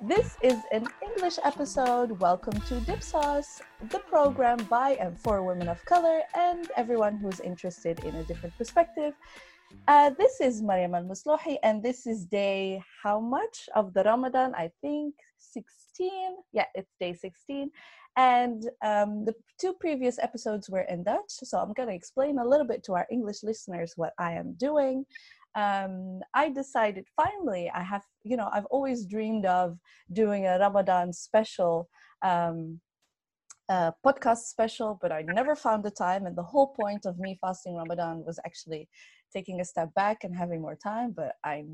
This is an English episode. Welcome to Dipsaus, the program by and for women of color and everyone who's interested in a different perspective. Uh, this is Mariam El Maslouhi, and this is day how much of the Ramadan? I think 16. Yeah, it's day 16. And um, the two previous episodes were in Dutch, so I'm going to explain a little bit to our English listeners what I am doing um, I decided finally I have, you know, I've always dreamed of doing a Ramadan special, um, podcast special, but I never found the time. And the whole point of me fasting Ramadan was actually taking a step back and having more time, but I,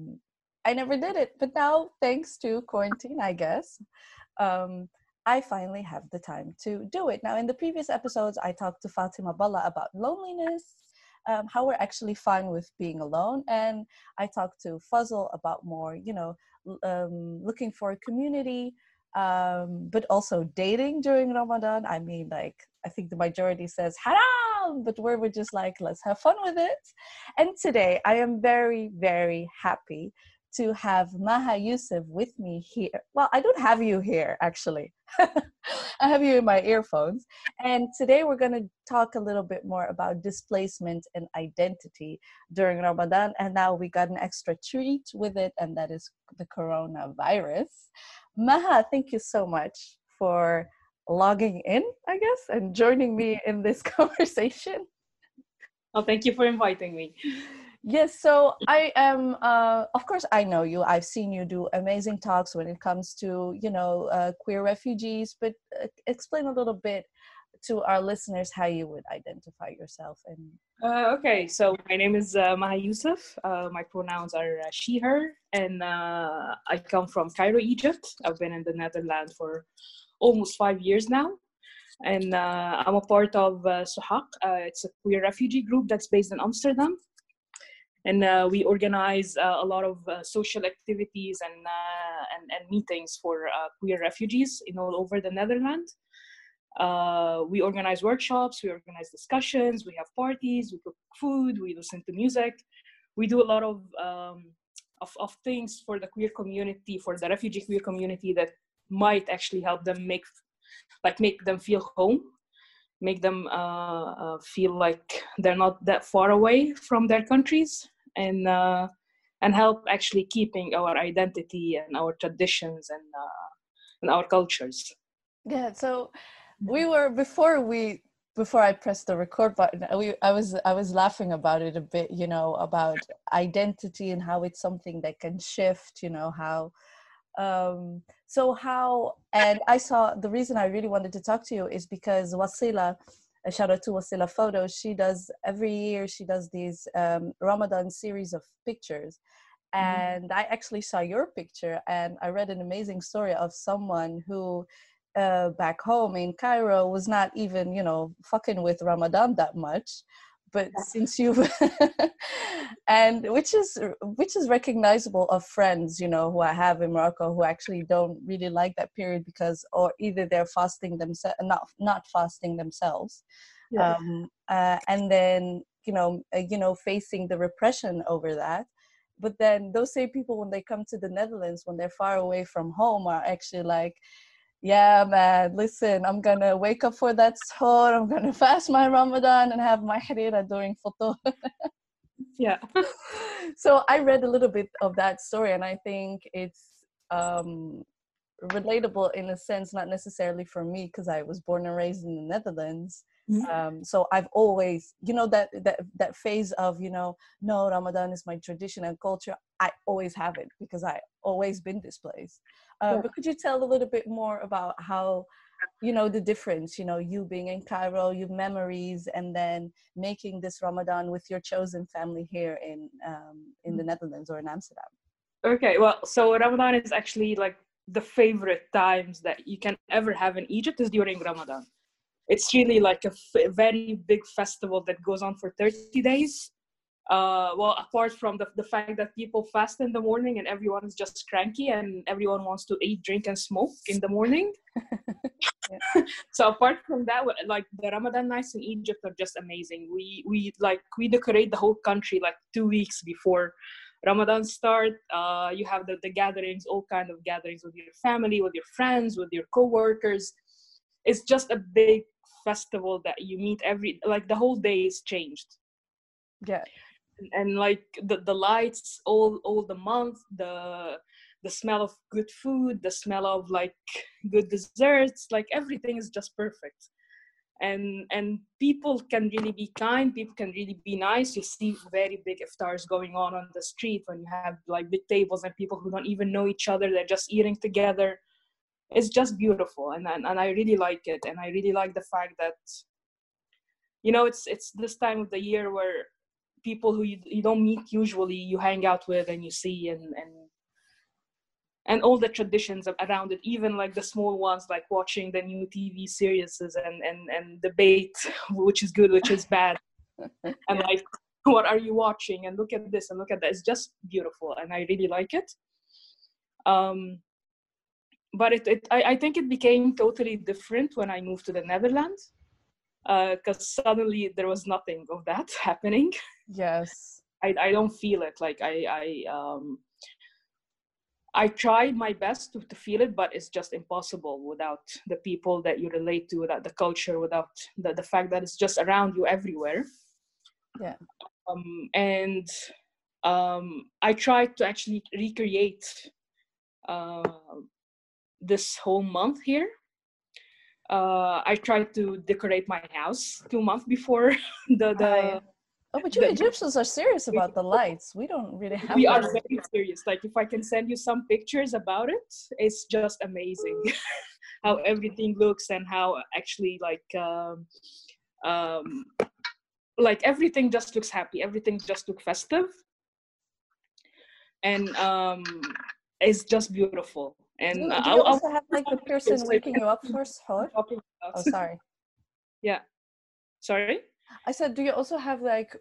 I never did it. But now, thanks to quarantine, I guess. Um, I finally have the time to do it. Now, in the previous episodes, I talked to Fatima Balla about loneliness um, how we're actually fine with being alone. And I talked to Fuzzle about more, you know, um, looking for a community, um, but also dating during Ramadan. I mean, like, I think the majority says haram, but we're just like, let's have fun with it. And today I am very, very happy to have Maha Yusuf with me here. Well, I don't have you here actually. I have you in my earphones. And today we're going to talk a little bit more about displacement and identity during Ramadan. And now we got an extra treat with it, and that is the coronavirus. Maha, thank you so much for logging in, I guess, and joining me in this conversation. Oh, thank you for inviting me. Yes, so I am. Uh, of course, I know you. I've seen you do amazing talks when it comes to you know uh, queer refugees. But uh, explain a little bit to our listeners how you would identify yourself. And uh, okay, so my name is uh, Maha Yusuf. Uh, my pronouns are she/her, and I come from Cairo, Egypt. I've been in the Netherlands for almost five years now and uh, I'm a part of uh, Sehaq. Uh, it's a queer refugee group that's based in Amsterdam and uh, we organize uh, a lot of uh, social activities and, uh, and, and meetings for uh, queer refugees in all over the Netherlands. Uh, we organize workshops, we organize discussions, we have parties, we cook food, we listen to music. We do a lot of, um, of, of things for the queer community, for the refugee queer community that might actually help them make like make them feel home make them uh, uh, feel like they're not that far away from their countries and uh, and help actually keeping our identity and our traditions and uh, and our cultures. Yeah so we were before we before I pressed the record button, we, I was I was laughing about it a bit, you know, about identity and how it's something that can shift, you know, how um so how and i saw the reason i really wanted to talk to you is because wasila a shout out to wasila photos she does every year she does these um, ramadan series of pictures mm-hmm. and mm-hmm. i actually saw your picture and i read an amazing story of someone who uh, back home in cairo was not even you know fucking with ramadan that much but since you've and which is which is recognizable of friends you know who i have in morocco who actually don't really like that period because or either they're fasting themselves not not fasting themselves yeah. um, uh, and then you know uh, you know facing the repression over that but then those same people when they come to the netherlands when they're far away from home are actually like yeah man listen i'm gonna wake up for that suhoor i'm gonna fast my ramadan and have my harira during futur yeah so i read a little bit of that story and i think it's um relatable in a sense not necessarily for me because i was born and raised in the netherlands. Um, so I've always, you know, that that that phase of, you know, no, Ramadan is my tradition and culture. I always have it because I always been displaced. Uh, yeah. But could you tell a little bit more about how, you know, the difference? You know, you being in Cairo, your memories, and then making this Ramadan with your chosen family here in um, in the mm-hmm. Netherlands or in Amsterdam. Okay, well, so Ramadan is actually like the favorite times that you can ever have in Egypt is during Ramadan it's really like a f- very big festival that goes on for 30 days uh, well, apart from the, the fact that people fast in the morning and everyone is just cranky and everyone wants to eat, drink, and smoke in the morning. so apart from that, like the Ramadan nights in Egypt are just amazing. We we like we decorate the whole country like two weeks before Ramadan start. Uh, you have the, the gatherings, all kind of gatherings with your family, with your friends, with your co-workers. It's just a big festival that you meet every like the whole day is changed. Yeah. And like the, the lights all all the month the the smell of good food the smell of like good desserts like everything is just perfect. And and people can really be kind people can really be nice. You see very big iftars going on on the street when you have like big tables and people who don't even know each other they're just eating together it's just beautiful and and, and i really like it and i really like the fact that you know it's it's this time of the year where people who you, you don't meet usually you hang out with and you see and and and all the traditions around it even like the small ones like watching the new tv series and and and debate which is good which is bad and like what are you watching? And look at this and look at that. It's just beautiful and i really like it. Um but it, it I, I think it became totally different when i moved to the netherlands because uh, suddenly there was nothing of that happening. Yes. I, I don't feel it. Like I I um I tried my best to, to feel it, but it's just impossible without the people that you relate to, without the culture, without the, the fact that it's just around you everywhere. Yeah. Um, and um, I tried to actually recreate uh, this whole month here uh, I tried to decorate my house two months before the the. Oh, but you the, Egyptians are serious about the lights. We don't really have. We are very serious. Like, if I can send you some pictures about it, it's just amazing how everything looks and how actually like um, um, like everything just looks happy. Everything just looks festive, and um, it's just just and do, do you also have like the person waking you up for suhoor? Oh, sorry. Yeah. Sorry. I said, do you also have like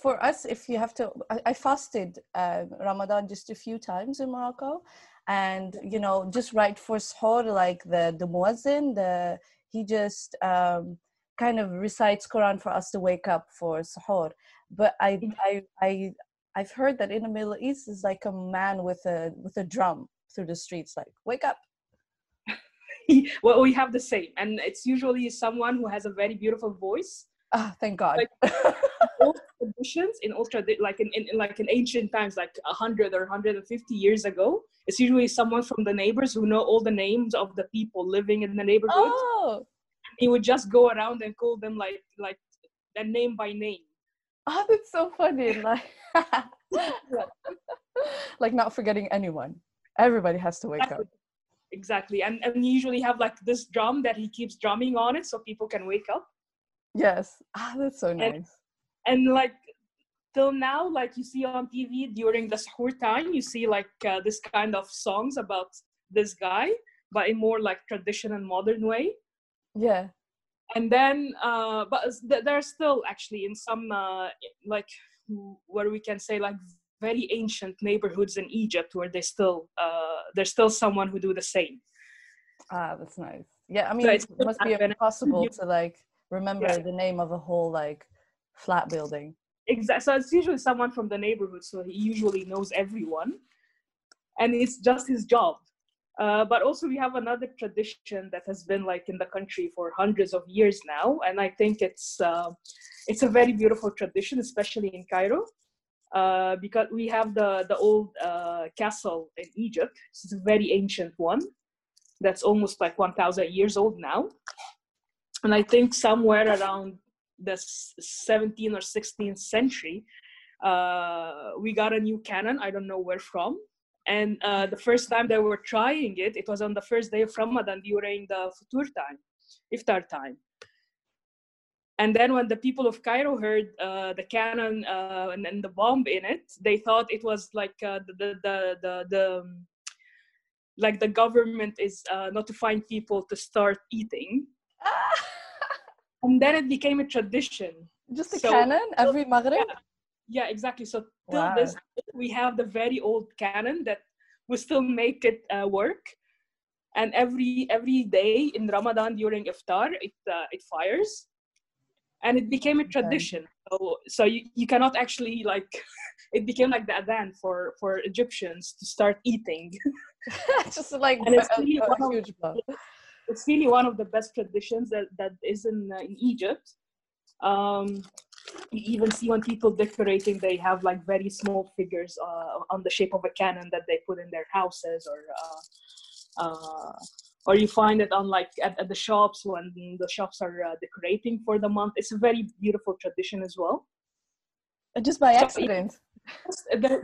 for us if you have to? I, I fasted uh, Ramadan just a few times in Morocco, and you know just right for suhoor like the the muezzin the he just um, kind of recites Quran for us to wake up for suhoor. But I mm-hmm. I I I've heard that in the Middle East is like a man with a with a drum through the streets like wake up. Well we have the same and it's usually someone who has a very beautiful voice. Ah oh, thank god. Like, old traditions in ultra like in, in, like in ancient times like 100 or 150 years ago it's usually someone from the neighbors who know all the names of the people living in the neighborhood. Oh. he would just go around and call them like like a name by name. Oh that's so funny like like not forgetting anyone everybody has to wake exactly. up. Exactly. And and we usually have like this drum that he keeps drumming on it so people can wake up. Yes. Ah that's so nice. and, and like till now like you see on tv during the suhoor time you see like uh, this kind of songs about this guy but in more like tradition and modern way. Yeah. And then uh but there's still actually in some uh like where we can say like very ancient neighborhoods in Egypt where they still uh, there's still someone who do the same. Ah, that's nice. Yeah, I mean, so it must be impossible to like remember yeah. the name of a whole like flat building. Exactly. So it's usually someone from the neighborhood, so he usually knows everyone, and it's just his job. Uh, but also, we have another tradition that has been like in the country for hundreds of years now, and I think it's uh, it's a very beautiful tradition, especially in Cairo. Uh, because we have the the old uh, castle in Egypt. It's a very ancient one that's almost like 1,000 years old now, and I think somewhere around the 17th or 16th century, uh, we got a new cannon. I don't know where from. And uh, the first time they were trying it, it was on the first day of Ramadan during the futur time, iftar time and then when the people of Cairo heard uh, the cannon uh, and, and, the bomb in it, they thought it was like uh, the, the, the, the, the um, like the government is uh, notifying people to start eating. and then it became a tradition. Just a so, cannon every Maghrib? Yeah. Yeah, exactly. So till wow. this, we have the very old cannon that we still make it uh, work. And every every day in Ramadan during iftar, it uh, it fires, and it became a tradition. So so you, you cannot actually like, it became like the adhan for for Egyptians to start eating. Just like and it's really, a, a huge of, it's really one of the best traditions that that is in uh, in Egypt. Um, you even see when people decorating they have like very small figures uh, on the shape of a cannon that they put in their houses or uh, uh, or you find it on like at, at, the shops when the shops are uh, decorating for the month. It's a very beautiful tradition as well. Just by accident.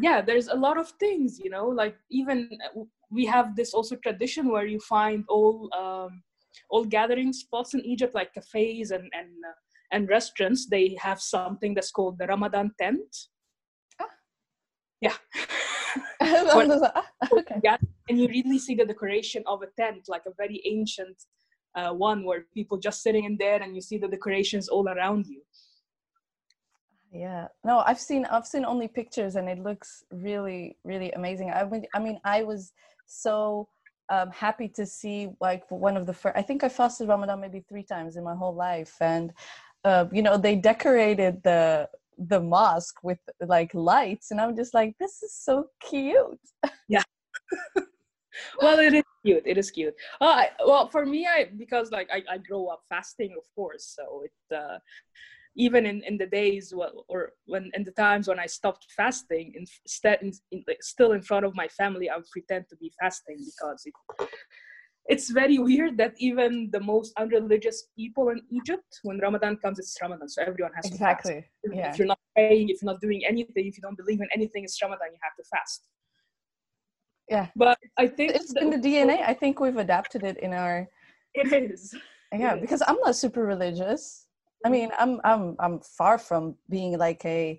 yeah there's a lot of things you know like even uh, we have this also tradition where you find all um, all gathering spots in egypt like cafes and and uh, and restaurants. They have something that's called the ramadan tent. Ah. yeah. Okay. And you really see the decoration of a tent like a very ancient uh, one where people just sitting in there and you see the decorations all around you. Yeah. No i've seen i've seen only pictures and it looks really really amazing. I mean i mean i was so um, happy to see like one of the first i think i fasted ramadan maybe three times in my whole life and uh, you know they decorated the the mosque with like lights and i'm just like this is so cute. Yeah well it is cute it is cute I, well for me i because like I, I grow up fasting of course so it uh, even in, in the days well, or when in the times when I stopped fasting, instead, in, in, like, still in front of my family, I would pretend to be fasting because it, it's very weird that even the most unreligious people in Egypt, when Ramadan comes, it's Ramadan, so everyone has exactly. to fast. Yeah. If you're not praying, if you're not doing anything, if you don't believe in anything, it's Ramadan. You have to fast. Yeah, but I think it's in the DNA. I think we've adapted it in our. It is. Yeah, it because is. I'm not super religious. I mean, I'm I'm I'm far from being like a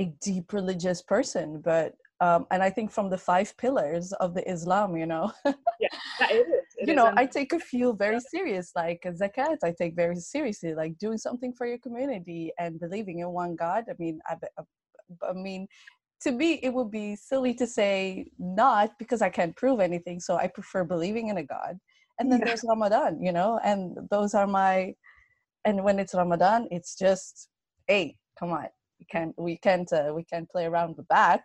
a deep religious person, but um, and I think from the five pillars of the Islam, you know. yeah, it is. It you is. know, I take a few very serious, like zakat. I take very seriously, like doing something for your community and believing in one God. I mean, I, I, I mean, to me, it would be silly to say not because I can't prove anything. So I prefer believing in a God. And then yeah. there's Ramadan, you know, and those are my. And when it's Ramadan, it's just, hey, come on, we can't, we can't, uh, we can't play around with that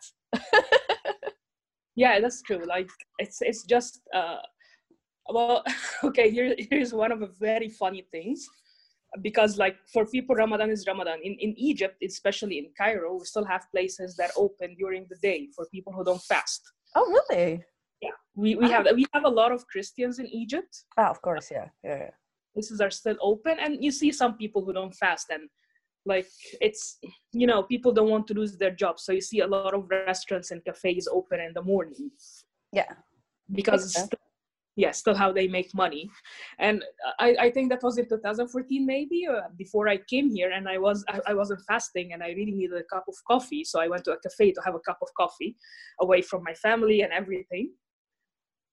yeah that's true like it's it's just uh well okay here here's one of the very funny things because like for people ramadan is ramadan. In, in egypt especially in cairo we still have places that open during the day for people who don't fast. Oh really? Yeah. We, we have we have a lot of christians in egypt. Oh of course yeah yeah, yeah. places are still open and you see some people who don't fast and like it's you know people don't want to lose their jobs. So you see a lot of restaurants and cafes open in the morning. Yeah. Because still, yeah still how they make money. And i i think that was in 2014 maybe uh, before i came here and i was I, I wasn't fasting and i really needed a cup of coffee so i went to a cafe to have a cup of coffee away from my family and everything.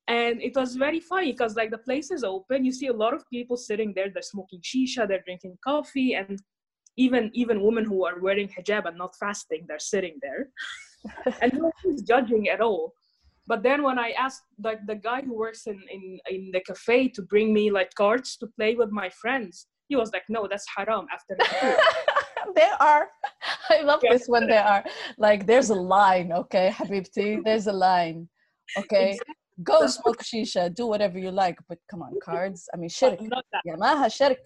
And it was very funny because like the place is open you see a lot of people sitting there they're smoking shisha they're drinking coffee and even even women who are wearing hijab and not fasting they're sitting there. And no one's judging at all but then when i asked like the guy who works in, in in the cafe to bring me like cards to play with my friends he was like no that's haram after there are. I love yeah. this when there are. Like there's a line okay habibti there's a line okay? Exactly. go smoke shisha do whatever you like but come on cards? I mean shirk. yeah shirk.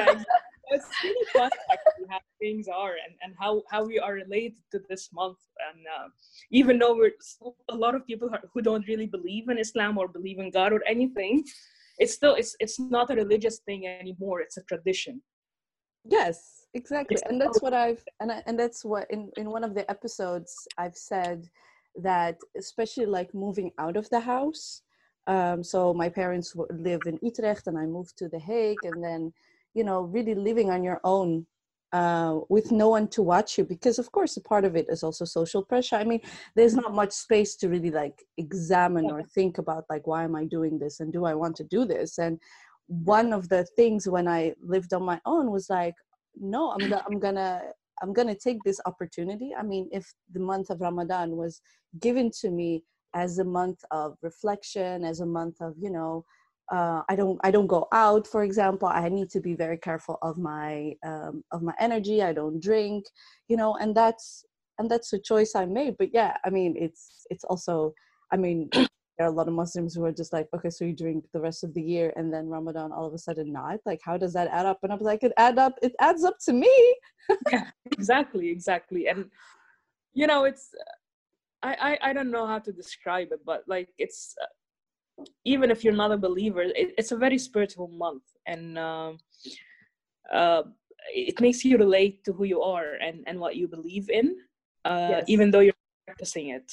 Yeah exactly it's really fun actually how things are and, and how, how we are related to this month. And uh, even though we're a lot of people who don't really believe in Islam or believe in God or anything, it's still it's it's not a religious thing anymore. It's a tradition. Yes, exactly, it's and that's what I've and I, and that's what in in one of the episodes I've said that especially like moving out of the house. Um, so my parents live in Utrecht, and I moved to The Hague, and then you know really living on your own uh, with no one to watch you because of course a part of it is also social pressure. I mean there's not much space to really like examine or think about like why am i doing this and do i want to do this? And one of the things when i lived on my own was like no i'm, I'm gonna I'm going to take this opportunity. I mean, if the month of Ramadan was given to me as a month of reflection, as a month of, you know, uh, I don't I don't go out, for example. I need to be very careful of my um, of my energy. I don't drink, you know, and that's and that's a choice I made. But yeah, I mean, it's it's also, I mean, there are a lot of Muslims who are just like, okay, so you drink the rest of the year and then Ramadan all of a sudden not. Like, how does that add up? And I was like, it add up. It adds up to me. yeah, exactly, exactly. And you know, it's I, I I don't know how to describe it, but like it's uh, even if you're not a believer, it, it's a very spiritual month, and um, uh, it makes you relate to who you are and and what you believe in, uh, yes. even though you're practicing it.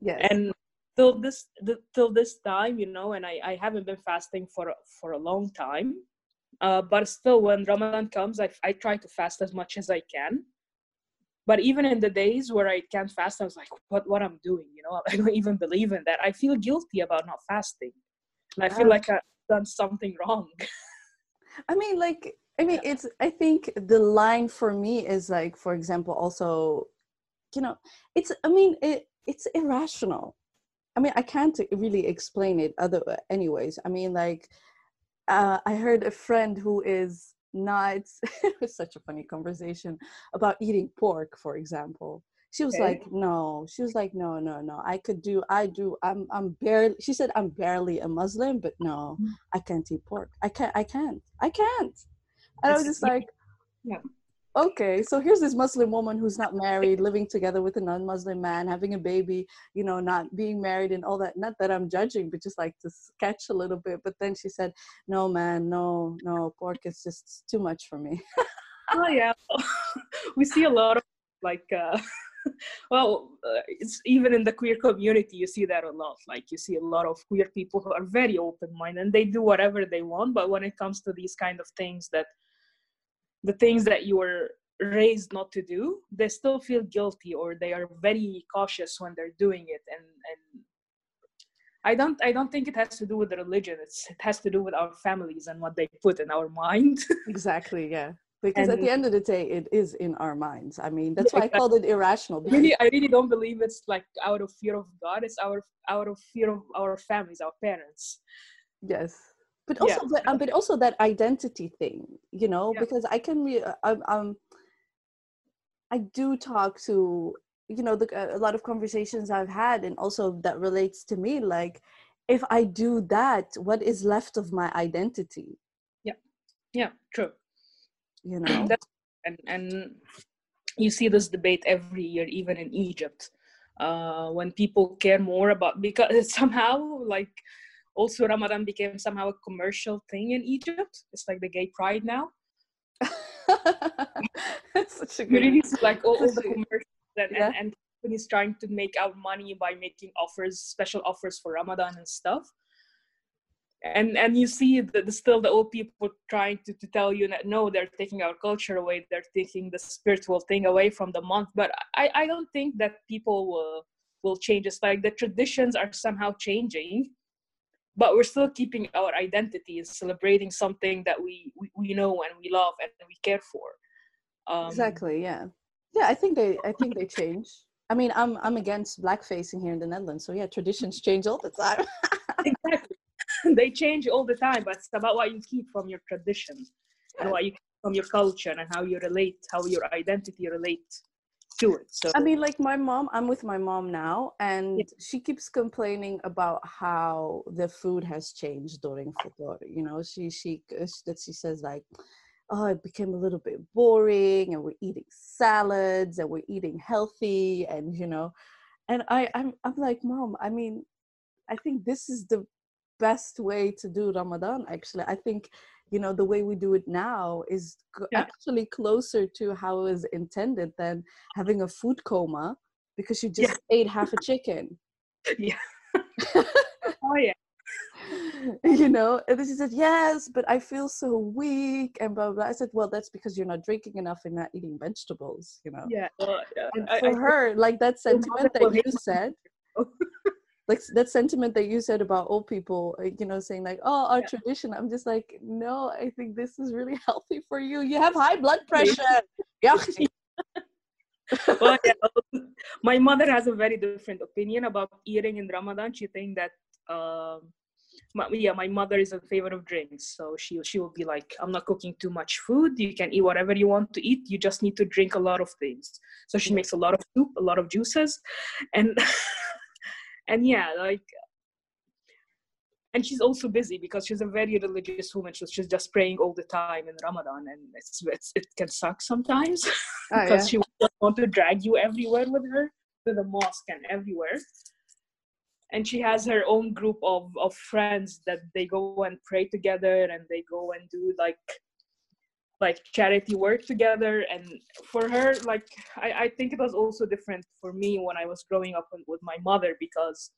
Yes. And till this the, till this time you know and I, I haven't been fasting for for a long time uh, but still when ramadan comes I, I try to fast as much as i can but even in the days where i can't fast i was like what what i'm doing? You know i don't even believe in that. I feel guilty about not fasting. And i feel like i've done something wrong. I mean like i mean it's i think the line for me is like for example also you know it's i mean it it's irrational. I mean, I can't really explain it other anyways. I mean, like, uh, I heard a friend who is not, it was such a funny conversation about eating pork, for example. She was okay. like, no, she was like, no, no, no. I could do, I do, I'm, I'm barely, she said, I'm barely a Muslim, but no, mm. I can't eat pork. I can't, I can't, I can't. And I was just like, yeah okay so here's this muslim woman who's not married living together with a non-muslim man having a baby you know not being married and all that. Not that i'm judging but just like to sketch a little bit. But then she said no man no no pork is just too much for me. Oh yeah. We see a lot of like uh well uh, it's even in the queer community you see that a lot. Like you see a lot of queer people who are very open-minded and they do whatever they want. But when it comes to these kind of things that the things that you were raised not to do they still feel guilty or they are very cautious when they're doing it. And and i don't i don't think it has to do with the religion. It's it has to do with our families and what they put in our mind. Exactly yeah. Because and, at the end of the day it is in our minds. I mean that's yeah, why i called it irrational really i really don't believe it's like out of fear of god. It's our out of fear of our families our parents. Yes but also yeah. but, um, but also that identity thing you know yeah. because i can be um, um i do talk to you know the, a lot of conversations i've had and also that relates to me like if i do that what is left of my identity yeah yeah true you know That's, and and you see this debate every year even in egypt uh, when people care more about because somehow like also Ramadan became somehow a commercial thing in Egypt. It's like the gay pride now. That's such a good. Really, like all, all the commercials and, yeah. and, and companies trying to make out money by making offers, special offers for Ramadan and stuff. And and you see the, the still the old people trying to, to tell you that no, they're taking our culture away, they're taking the spiritual thing away from the month. But I, I don't think that people will will change. It's like the traditions are somehow changing but we're still keeping our identity and celebrating something that we, we, we know and we love and we care for. Um, exactly yeah. Yeah i think they i think they change. I mean i'm i'm against blackfacing here in the netherlands so yeah traditions change all the time. Exactly. They change all the time but it's about what you keep from your tradition and what you keep from your culture and how you relate how your identity relates to it. So I mean, like my mom, I'm with my mom now, and yeah. she keeps complaining about how the food has changed during Futur. You know, she she uh, that she says like, oh, it became a little bit boring, and we're eating salads, and we're eating healthy, and you know, and I I'm I'm like, mom, I mean, I think this is the best way to do Ramadan. Actually, I think you know the way we do it now is yeah. actually closer to how it was intended than having a food coma because you just yeah. ate half a chicken yeah oh yeah you know and then she said yes but i feel so weak and blah blah i said well that's because you're not drinking enough and not eating vegetables you know yeah, well, yeah. and for I, her I, like that sentiment that you said like that sentiment that you said about old people you know saying like oh our yeah. tradition i'm just like no i think this is really healthy for you you have high blood pressure you well, yeah, my mother has a very different opinion about eating in Ramadan. She thinks that, um, my, yeah, my mother is in favor of drinks. So she she will be like, I'm not cooking too much food. You can eat whatever you want to eat. You just need to drink a lot of things. So she makes a lot of soup, a lot of juices, and and yeah, like and she's also busy because she's a very religious woman. So she's just praying all the time in ramadan and it's, it's it can suck sometimes. Oh, because yeah. she just want to drag you everywhere with her to the mosque and everywhere. And she has her own group of, of friends that they go and pray together and they go and do like like charity work together and for her like I, I think it was also different for me when i was growing up with my mother because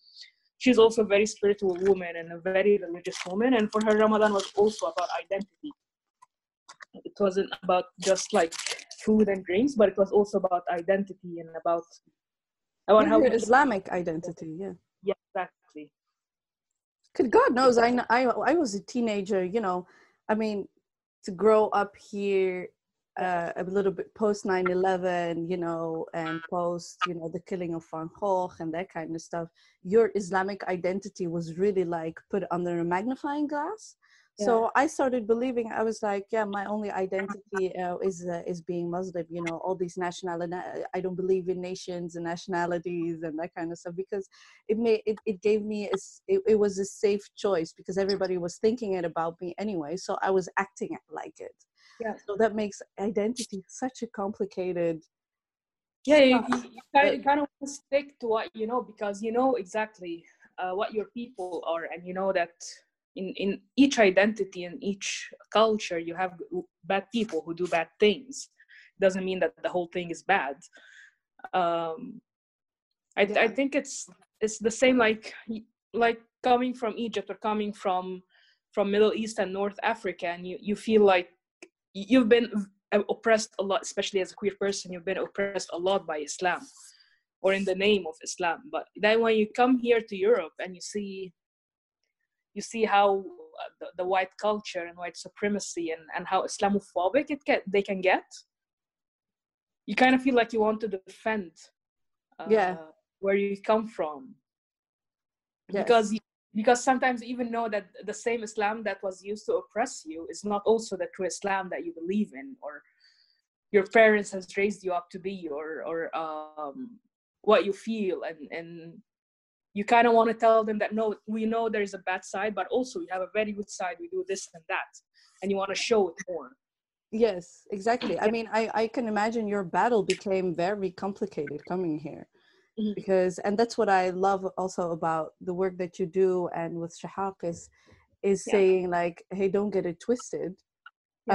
she's also a very spiritual woman and a very religious woman and for her ramadan was also about identity. It wasn't about just like food and drinks but it was also about identity and about about yeah, how islamic identity yeah. Yeah exactly. Because god knows I, I i was a teenager you know. I mean to grow up here uh, a little bit post 9-11 you know and post you know the killing of van gogh and that kind of stuff your islamic identity was really like put under a magnifying glass yeah. so i started believing i was like yeah my only identity uh, is uh, is being muslim you know all these nationality i don't believe in nations and nationalities and that kind of stuff because it made it, it gave me a, it, it was a safe choice because everybody was thinking it about me anyway so i was acting like it. Yeah. So that makes identity such a complicated yeah you, you, kind, of, kind of stick to what you know because you know exactly uh, what your people are and you know that in, in each identity and each culture you have bad people who do bad things doesn't mean that the whole thing is bad um, I, yeah. I think it's it's the same like like coming from egypt or coming from from middle east and north africa and you, you feel like you've been oppressed a lot, especially as a queer person, you've been oppressed a lot by Islam or in the name of Islam. But then when you come here to Europe and you see you see how uh, the, the, white culture and white supremacy and, and how Islamophobic it get they can get, you kind of feel like you want to defend uh, yeah where you come from yes. because because sometimes even know that the same islam that was used to oppress you is not also the true islam that you believe in or your parents has raised you up to be or or um, what you feel and and you kind of want to tell them that no we know there's a bad side but also we have a very good side we do this and that and you want to show it more. Yes exactly. I mean i i can imagine your battle became very complicated coming here mm-hmm. because and that's what i love also about the work that you do and with Sehaq is is yeah. saying like hey don't get it twisted.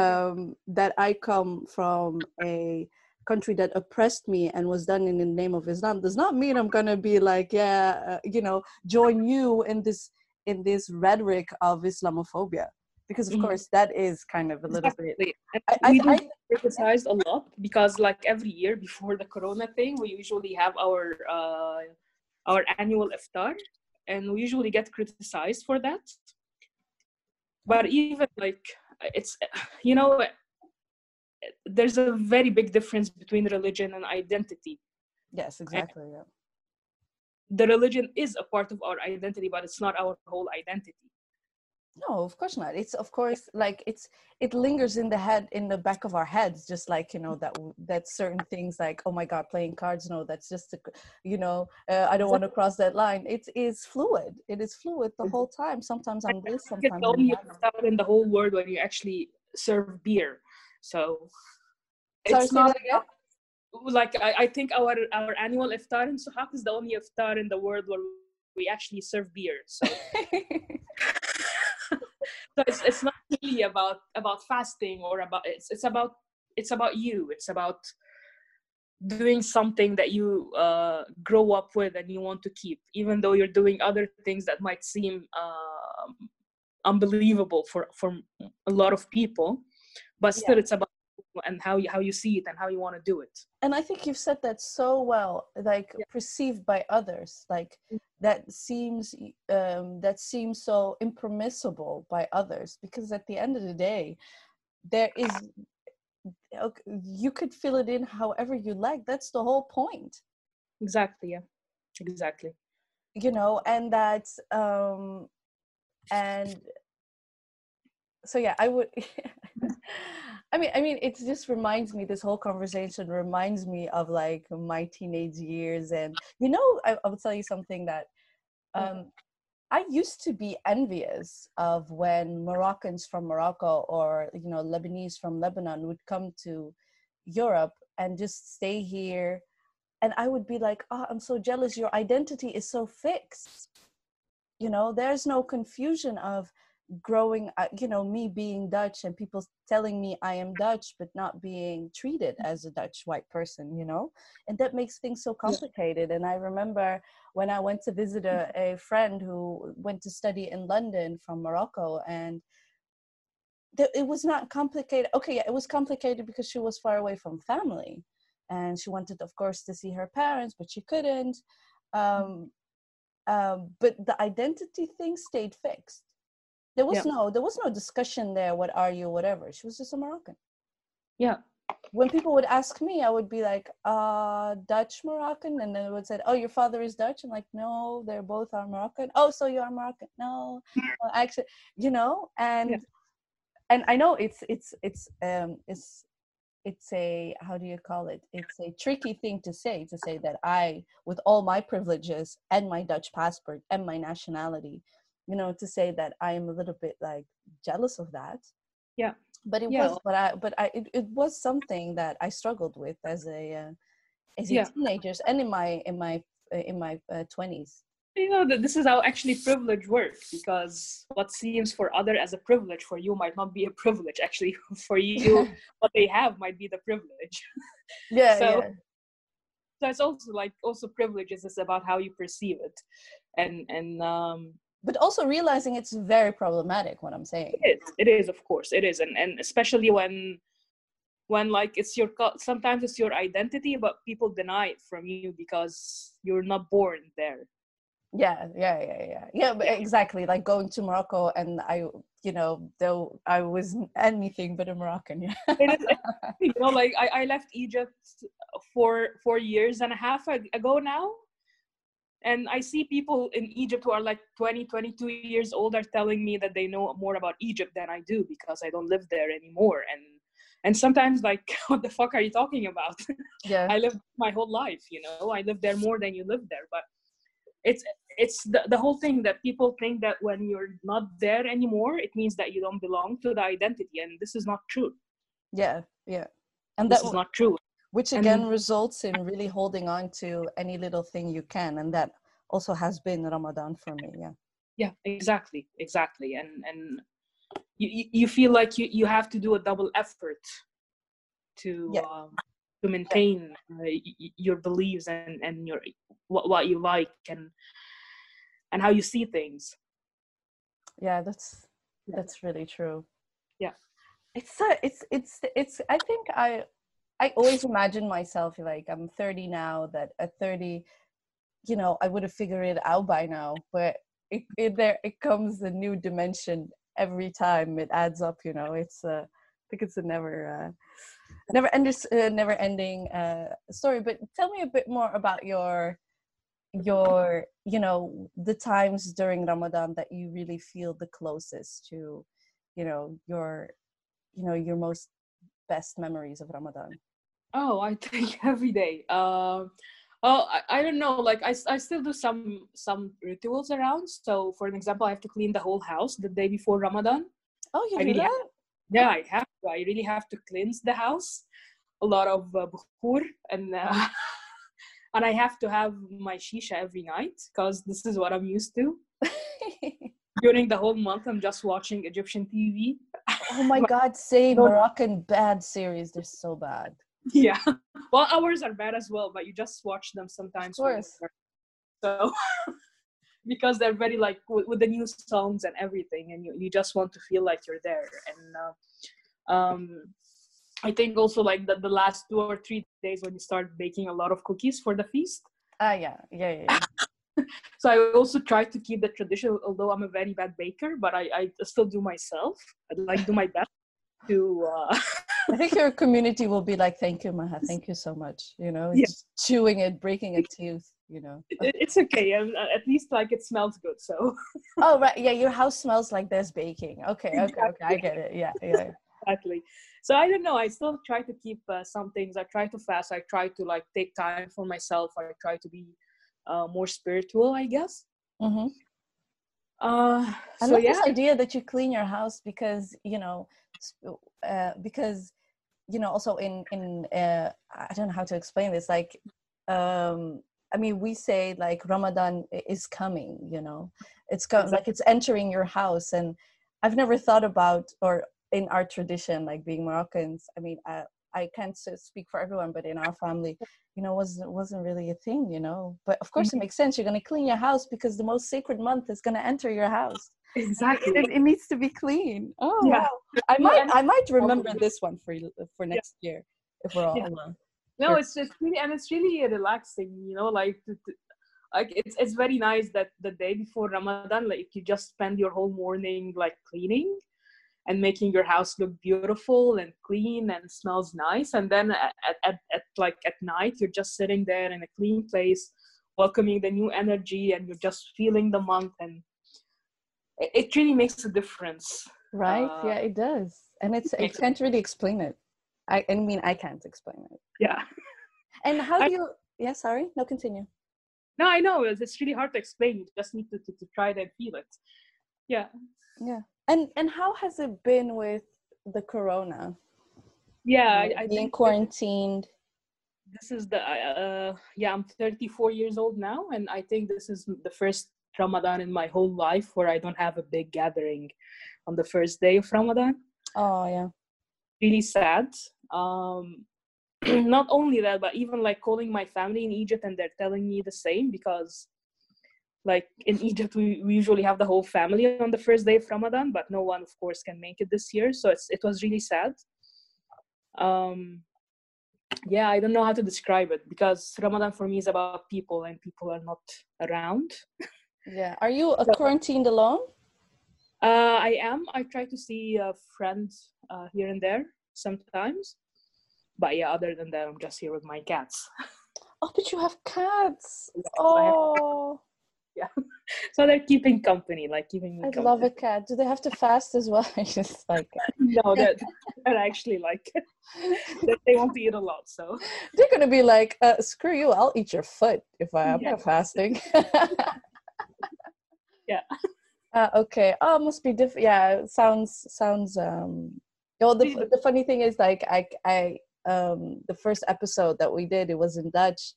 Um, that i come from a country that oppressed me and was done in the name of islam does not mean i'm gonna be like yeah uh, you know join you in this in this rhetoric of islamophobia because of mm-hmm. course that is kind of a little exactly. bit I, we I, criticized a lot because like every year before the corona thing we usually have our uh, our annual iftar and we usually get criticized for that but even like it's you know there's a very big difference between religion and identity. Yes exactly yeah. the religion is a part of our identity but it's not our whole identity. No of course not. It's of course like it's it lingers in the head in the back of our heads just like you know that that certain things like oh my god playing cards no that's just a, you know uh, i don't want to cross that line. It is fluid. It is fluid the whole time. Sometimes i'm this sometimes it's only in the whole world when you actually serve beer so it's Sorry, not like I, I think our our annual iftar in Sehaq is the only iftar in the world where we actually serve beer so. So it's, it's not really about about fasting or about it's it's about it's about you. It's about doing something that you uh, grow up with and you want to keep even though you're doing other things that might seem um, unbelievable for for a lot of people but still yeah. it's about and how you how you see it and how you want to do it and i think you've said that so well like yeah. perceived by others like mm. that seems um that seems so impermissible by others because at the end of the day there is you could fill it in however you like that's the whole point exactly yeah exactly you know and that's um and so yeah i would i mean i mean it just reminds me this whole conversation reminds me of like my teenage years and you know i, I will tell you something that um I used to be envious of when Moroccans from Morocco or you know Lebanese from Lebanon would come to Europe and just stay here and I would be like, "Oh, I'm so jealous your identity is so fixed." You know, there's no confusion of growing uh, you know me being dutch and people telling me i am dutch but not being treated as a dutch white person you know? And that makes things so complicated and i remember when i went to visit a, a friend who went to study in london from morocco and th- it was not complicated okay yeah, it was complicated because she was far away from family and she wanted of course to see her parents but she couldn't um, um, but the identity thing stayed fixed there was yeah. no there was no discussion there. What are you? Whatever. She was just a Moroccan. Yeah. When people would ask me, I would be like, uh, Dutch Moroccan, and then would say, "Oh, your father is Dutch." I'm like, "No, they're both are Moroccan." Oh, so you are Moroccan? No, well, actually, you know, and yeah. and I know it's it's it's um it's it's a how do you call it it's a tricky thing to say to say that i with all my privileges and my dutch passport and my nationality you know to say that i am a little bit like jealous of that yeah but it yeah. was but i but i it, it was something that i struggled with as a uh, as a yeah. teenagers and in my in my uh, in my uh, 20s you know that this is how actually privilege works because what seems for other as a privilege for you might not be a privilege actually for you what they have might be the privilege yeah so yeah. so it's also like also privileges is about how you perceive it and and um but also realizing it's very problematic what i'm saying. It is it is of course it is and and especially when when like it's your sometimes it's your identity but people deny it from you because you're not born there. Yeah yeah yeah yeah yeah. But exactly like going to morocco and i you know though i was anything but a moroccan yeah. You know like I, I left egypt for four years and a half ago now and i see people in egypt who are like 20 22 years old are telling me that they know more about egypt than i do because i don't live there anymore. And and sometimes like what the fuck are you talking about? Yeah. I lived my whole life you know? I lived there more than you lived there. But it's it's the, the whole thing that people think that when you're not there anymore it means that you don't belong to the identity. And this is not true. Yeah yeah. And this that is not true which again and, results in really holding on to any little thing you can and that also has been ramadan for me yeah. Yeah exactly exactly and and you you feel like you you have to do a double effort to yeah. um, to maintain uh, your beliefs and and your what, what you like and and how you see things. Yeah that's that's really true. Yeah. It's uh, it's it's it's i think i I always imagine myself like I'm 30 now. That at 30, you know, I would have figured it out by now. But it, it there it comes a new dimension every time. It adds up. You know, it's uh, I think it's a never uh, never ending uh, never ending uh, story. But tell me a bit more about your your you know the times during Ramadan that you really feel the closest to you know your you know your most best memories of Ramadan Oh, I think every day. Um, oh, I, I don't know. Like I, I still do some some rituals around. So, for an example, I have to clean the whole house the day before Ramadan. Oh, you I do really that? Have, yeah, I have. To. I really have to cleanse the house. A lot of uh, bukhur and uh, and I have to have my shisha every night because this is what I'm used to. During the whole month, I'm just watching Egyptian TV. Oh my God! Say Moroccan bad series. They're so bad. yeah well ours are bad as well but you just watch them sometimes of course. so because they're very like with, with, the new songs and everything and you, you just want to feel like you're there and uh, um i think also like the, the last two or three days when you start baking a lot of cookies for the feast ah yeah yeah yeah, yeah. so i also try to keep the tradition although i'm a very bad baker but i i still do myself i like do my best to. Uh, I think your community will be like, "Thank you, Maha. Thank you so much." You know, Yeah. just chewing it, breaking a tooth. You know. it's okay. um, uh, At least like it smells good. So Oh right, yeah. Your house smells like there's baking. Okay, okay, okay. I get it. Yeah, yeah. exactly. So I don't know. I still try to keep uh, some things. I try to fast. I try to like take time for myself. I try to be uh, more spiritual, I guess. hmm Uh, I so love yeah, this idea that you clean your house because you know, uh, because you know, also in in uh, I don't know how to explain this. Like, um, I mean, we say like Ramadan is coming. You know, it's co- like it's entering your house, and I've never thought about or in our tradition, like being Moroccans. I mean, I, I can't speak for everyone, but in our family, you know, wasn't wasn't really a thing. You know, but of course, it mm-hmm. makes sense. You're going to clean your house because the most sacred month is going to enter your house exactly. it, it needs to be clean. Oh, Yeah. wow. I might, I might remember this one for for next year if we're all Yeah. alone. no it's just really and it's really relaxing you know like like it's it's very nice that the day before ramadan like you just spend your whole morning like cleaning and making your house look beautiful and clean and smells nice and then at, at, at, like at night you're just sitting there in a clean place welcoming the new energy and you're just feeling the month and it, really makes a difference Right? Uh, yeah, it does, and it's I can't really explain it. I, I mean, I can't explain it. yeah And how do you? Yeah, sorry. No, continue. no i know it's, it's really hard to explain you just need to, to, to try it and feel it yeah Yeah. And and how has it been with the corona? yeah I, I being quarantined. this is the uh yeah i'm 34 years old now and i think this is the first ramadan in my whole life where i don't have a big gathering on the first day of ramadan Oh yeah. really sad um not only that but even like calling my family in egypt and they're telling me the same because like in egypt we, we usually have the whole family on the first day of ramadan but no one of course can make it this year. So it's, it was really sad. Um yeah i don't know how to describe it because ramadan for me is about people and people are not around. Yeah. Are you So- quarantined alone? uh i am. I try to see uh, friends uh, here and there sometimes. But yeah other than that i'm just here with my cats. Oh, but you have cats. I have- Oh, so they're keeping company like keeping me I company. love a cat. Do they have to fast as well? I just like no they're, they're actually like they, want to eat a lot so they're gonna be like, uh, "Screw you! I'll eat your foot if I am Yeah. fasting." Yeah. Uh, okay. Oh, must be different. Yeah, sounds sounds. Um. Well, the the funny thing is, like, I I um the first episode that we did, it was in Dutch.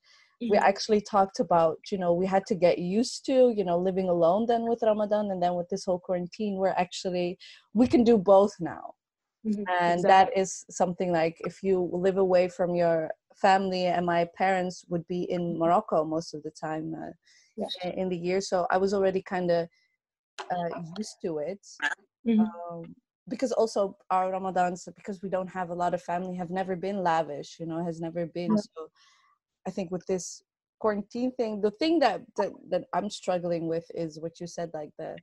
We actually talked about, you know, we had to get used to, you know, living alone then with Ramadan and then with this whole quarantine. We're actually we can do both now Mhm, and exactly. that is something like if you live away from your family and my parents would be in morocco most of the time uh, Yeah. in the year so i was already kind of uh, used to it Mhm. um, because also our ramadans because we don't have a lot of family have never been lavish you know has never been so i think with this quarantine thing the thing that, that that i'm struggling with is what you said like the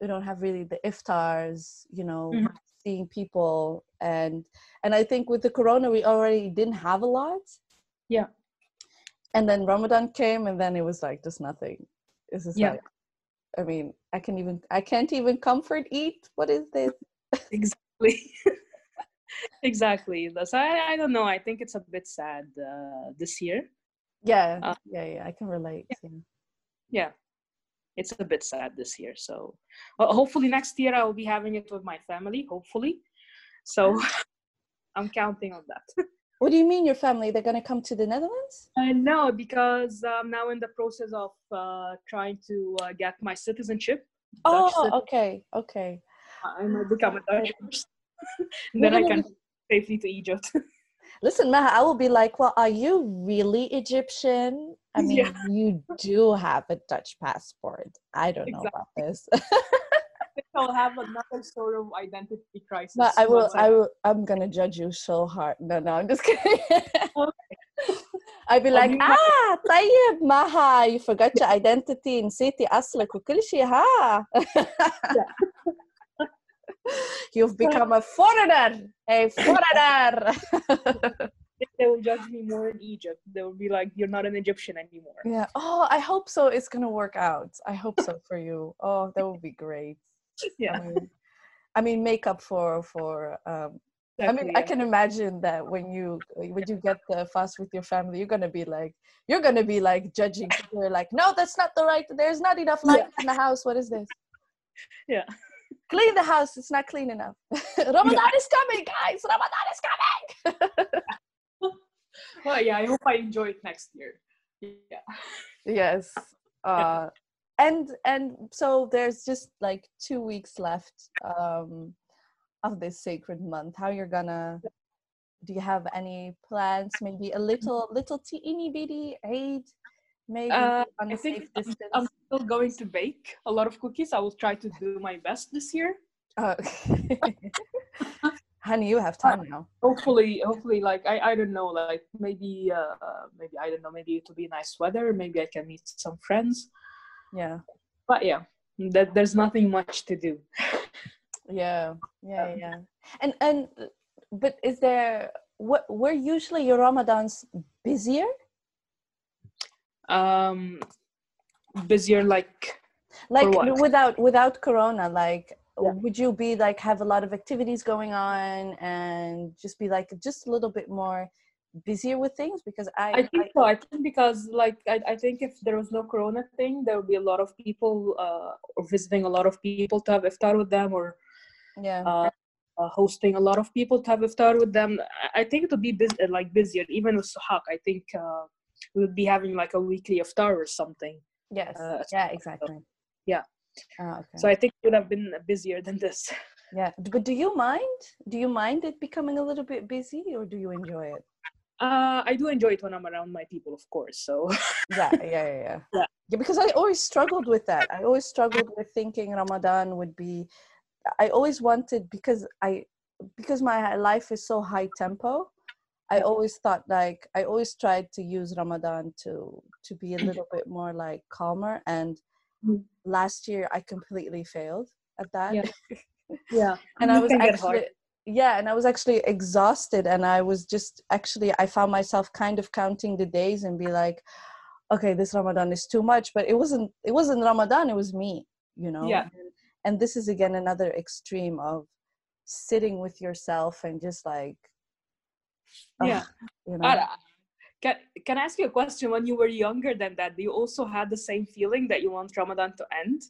we don't have really the iftars you know Mhm. seeing people and and i think with the corona we already didn't have a lot Yeah. and then ramadan came and then it was like just nothing it's just Yeah. like i mean i can even i can't even comfort eat what is this exactly exactly That's- I, I don't know i think it's a bit sad uh, this year. Yeah Uh, yeah yeah i can relate yeah. yeah. It's a bit sad this year so hopefully next year i will be having it with my family hopefully so i'm counting on that. What do you mean your family? They're going to come to the netherlands? Uh, no because i'm now in the process of uh, trying to uh, get my citizenship oh citi- okay okay. I might become a dutch person. You're then i gonna can safely to egypt Listen, Maha, I will be like, well, are you really Egyptian? I mean, Yeah. you do have a Dutch passport. I don't know about this. i'll have another sort of identity crisis but I will, once I will, I'm gonna judge you so hard. No, no, I'm just kidding. I'd be I'll like, be my- ah, طيب Maha, you forgot your identity نسيتي أصلك وكل شيء ها. You've become a foreigner, a foreigner. they will judge me more in Egypt. They will be like, "You're not an Egyptian anymore." yeah. Oh, I hope so. It's gonna work out. I hope so for you. Oh, that would be great. Yeah. I mean, I mean makeup for for um, I mean, exactly, I can imagine that when you when you get the fast with your family, you're gonna be like you're gonna be like judging. people. You're like, no, that's not the right. There's not enough light in the house. What is this? Yeah. Clean the house. It's not clean enough. Ramadan is coming, guys. Ramadan is coming. Well, yeah. I hope I enjoy it next year. Yeah. yes. Uh, and and so there's just like two weeks left um, of this sacred month. How you're gonna? Do you have any plans? Maybe a little little teeny bitty Eid, maybe Uh, I think I'm. I'm still going to bake a lot of cookies. I will try to do my best this year. Oh, honey, you have time now. Hopefully, hopefully, like I, I don't know, like maybe, uh, maybe I don't know, maybe it'll be nice weather. Maybe I can meet some friends. Yeah, But yeah, that there's nothing much to do. yeah, yeah, Um, yeah. And and uh, but is there what were usually your Ramadans busier? Um, busier, like like without without corona like Yeah. would you be like have a lot of activities going on and just be like just a little bit more busier with things because i, I think so. I think because like I, I think if there was no corona thing, there would be a lot of people uh, or visiting a lot of people to have iftar with them or yeah uh, uh, hosting a lot of people to have iftar with them. I- I think it would be bus- uh, like busier. Even with Sehaq, I think uh, we would be having like a weekly iftar or something. yes uh, yeah exactly yeah. Ah, okay. So I think it would have been busier than this. yeah but do you mind do you mind it becoming a little bit busy or do you enjoy it Uh, I do enjoy it when I'm around my people, of course. So yeah yeah yeah yeah, Yeah. Yeah, because i always struggled with that i always struggled with thinking ramadan would be i always wanted because i because my life is so high tempo i always thought like i always tried to use ramadan to to be a little bit more like calmer and Mm. last year i completely failed at that Yeah. yeah, and i was actually yeah and i was actually exhausted and i was just actually i found myself kind of counting the days and be like okay this ramadan is too much but it wasn't it wasn't ramadan it was me you know Yeah. and, and this is again another extreme of sitting with yourself and just like ugh, yeah. you know can can I ask you a question? When you were younger than that, do you also had the same feeling that you want Ramadan to end?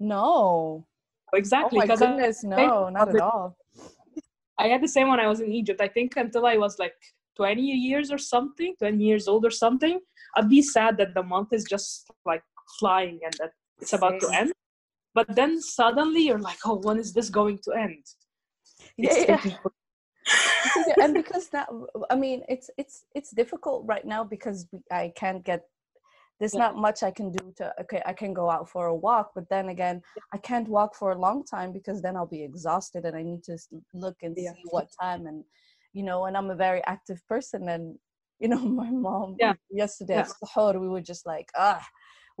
no Oh, exactly. oh my 'cause I- goodness no not at all I had the same when I was in Egypt. I think until I was like 20 years or something, 20 years old or something, I'd be sad that the month is just like flying and that it's about to end. But then suddenly you're like, oh, when is this going to end? yeah, yeah. Yeah, and because that i mean it's it's it's difficult right now because we- i can't get there's Yeah. not much i can do to okay i can go out for a walk but then again i can't walk for a long time because then i'll be exhausted and i need to look and Yeah. see what time and you know and i'm a very active person and you know my mom Yeah. yesterday Yeah. Sahur, we were just like ah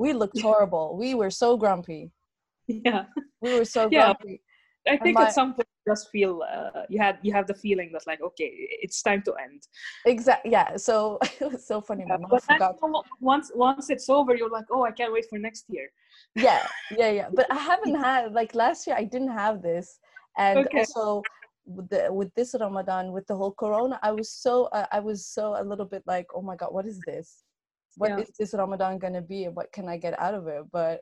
we looked horrible we were so grumpy yeah. we were so grumpy I think my- at some point you just feel uh, you had you have the feeling that like okay it's time to end. exactly yeah so it was so funny my mom But forgot once once it's over, you're like oh I can't wait for next year. yeah yeah yeah but i haven't had like last year i didn't have this and Okay. also with the with this ramadan with the whole corona i was so uh, i was so a little bit like oh my god what is this What is Yeah. this ramadan gonna be what can i get out of it but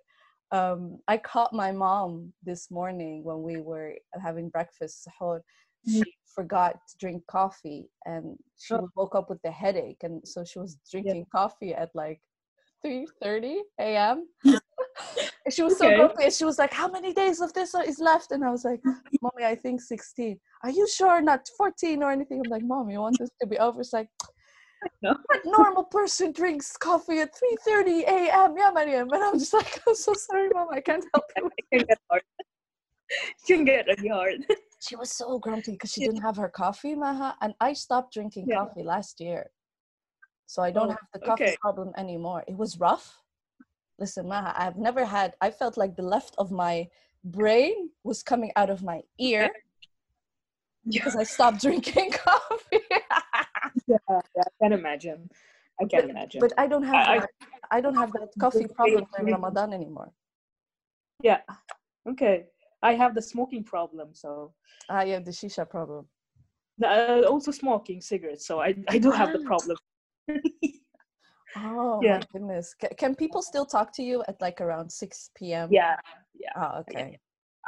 um i caught my mom this morning when we were having breakfast sahur. she forgot to drink coffee and she Oh. woke up with a headache and so she was drinking coffee at like 3:30 a.m. She was so Okay. grumpy. She was like, "How many days of this is left?" And I was like, "Mommy, I think 16. Are you sure not 14 or anything?" I'm like, "Mom, you want this to be over?" It's like, No. "What normal person drinks coffee at 3:30 a.m.?" Yeah, Mariam. And I'm just like, "I'm so sorry, Mom. I can't help you." It can get hard. it can get really hard. She was so grumpy because she didn't have her coffee, Maha. And I stopped drinking Yeah. coffee last year, so I don't Oh, have the coffee okay. problem anymore. It was rough. Listen, Maha, I've never had. I felt like the left of my brain was coming out of my ear Yeah, because I stopped drinking coffee. Yeah, I can imagine. I can imagine. but I don't have I- I- that, I don't have that coffee problem in. Ramadan anymore. yeah, okay. I have the smoking problem, so I have the shisha problem. uh, also smoking cigarettes. So I, I do have the Ah. problem. Oh Yeah. my goodness! Ca can people still talk to you at like around six p.m.? yeah, Oh, okay.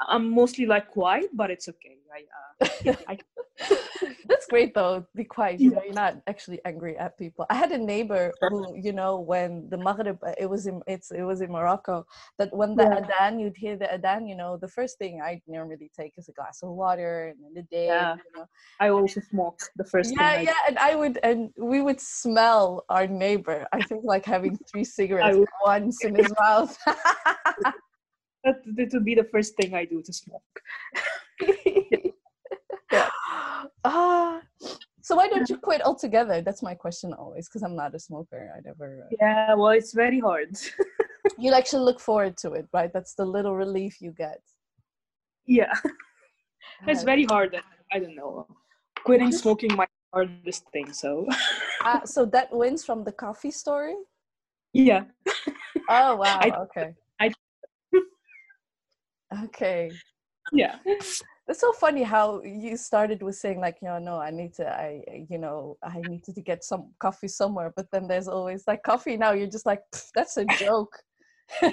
I'm mostly like quiet, but it's okay. I, uh, I That's great though. Be quiet. You know, you're not actually angry at people. I had a neighbor who, you know, when the Maghrib, uh, it was in it's it was in Morocco. That when the Yeah. adhan, you'd hear the Adan. You know, the first thing I normally take is a glass of water and then the day. Yeah. You know. I also smoke the first Yeah, yeah, and I would, and we would smell our neighbor. I think like having three cigarettes once in his mouth. That, that would be the first thing I do to smoke. Ah, so why don't you quit altogether? That's my question always, because I'm not a smoker. I never. uh, Yeah, well, it's very hard. You actually look forward to it, right? That's the little relief you get. yeah, it's Uh, very hard. I don't know. Quitting smoking my hardest thing. So ah, so that wins from the coffee story. yeah, Oh wow! I- okay. I- okay. yeah, It's so funny how you started with saying like, you know, no, I need to, I, you know, I need to get some coffee somewhere. But then there's always like coffee. Now you're just like, that's a joke.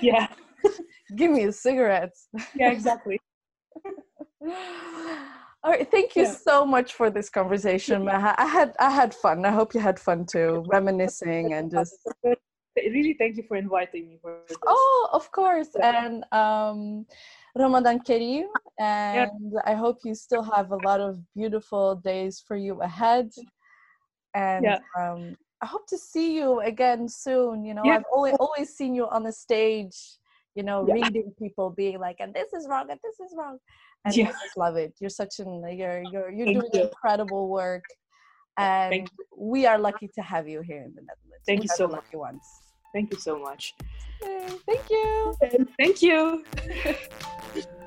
yeah, Give me a cigarette. yeah, exactly. All right, thank you Yeah. so much for this conversation. Maha. I had I had fun. I hope you had fun too, reminiscing and just Really, thank you for inviting me for this. oh, of course. Yeah. And um, Ramadan Kareem, and I hope you still have a lot of beautiful days for you ahead. And Yeah. um, I hope to see you again soon. You know, Yeah. I've always always seen you on the stage. You know, Yeah. reading people being like, and this is wrong, and this is wrong. And Yeah. I just love it. You're such an you're you're you're Thank doing you. incredible work, and we are lucky to have you here in the Netherlands. Thank We you so much. lucky ones. Thank you so much. Thank you. Thank you.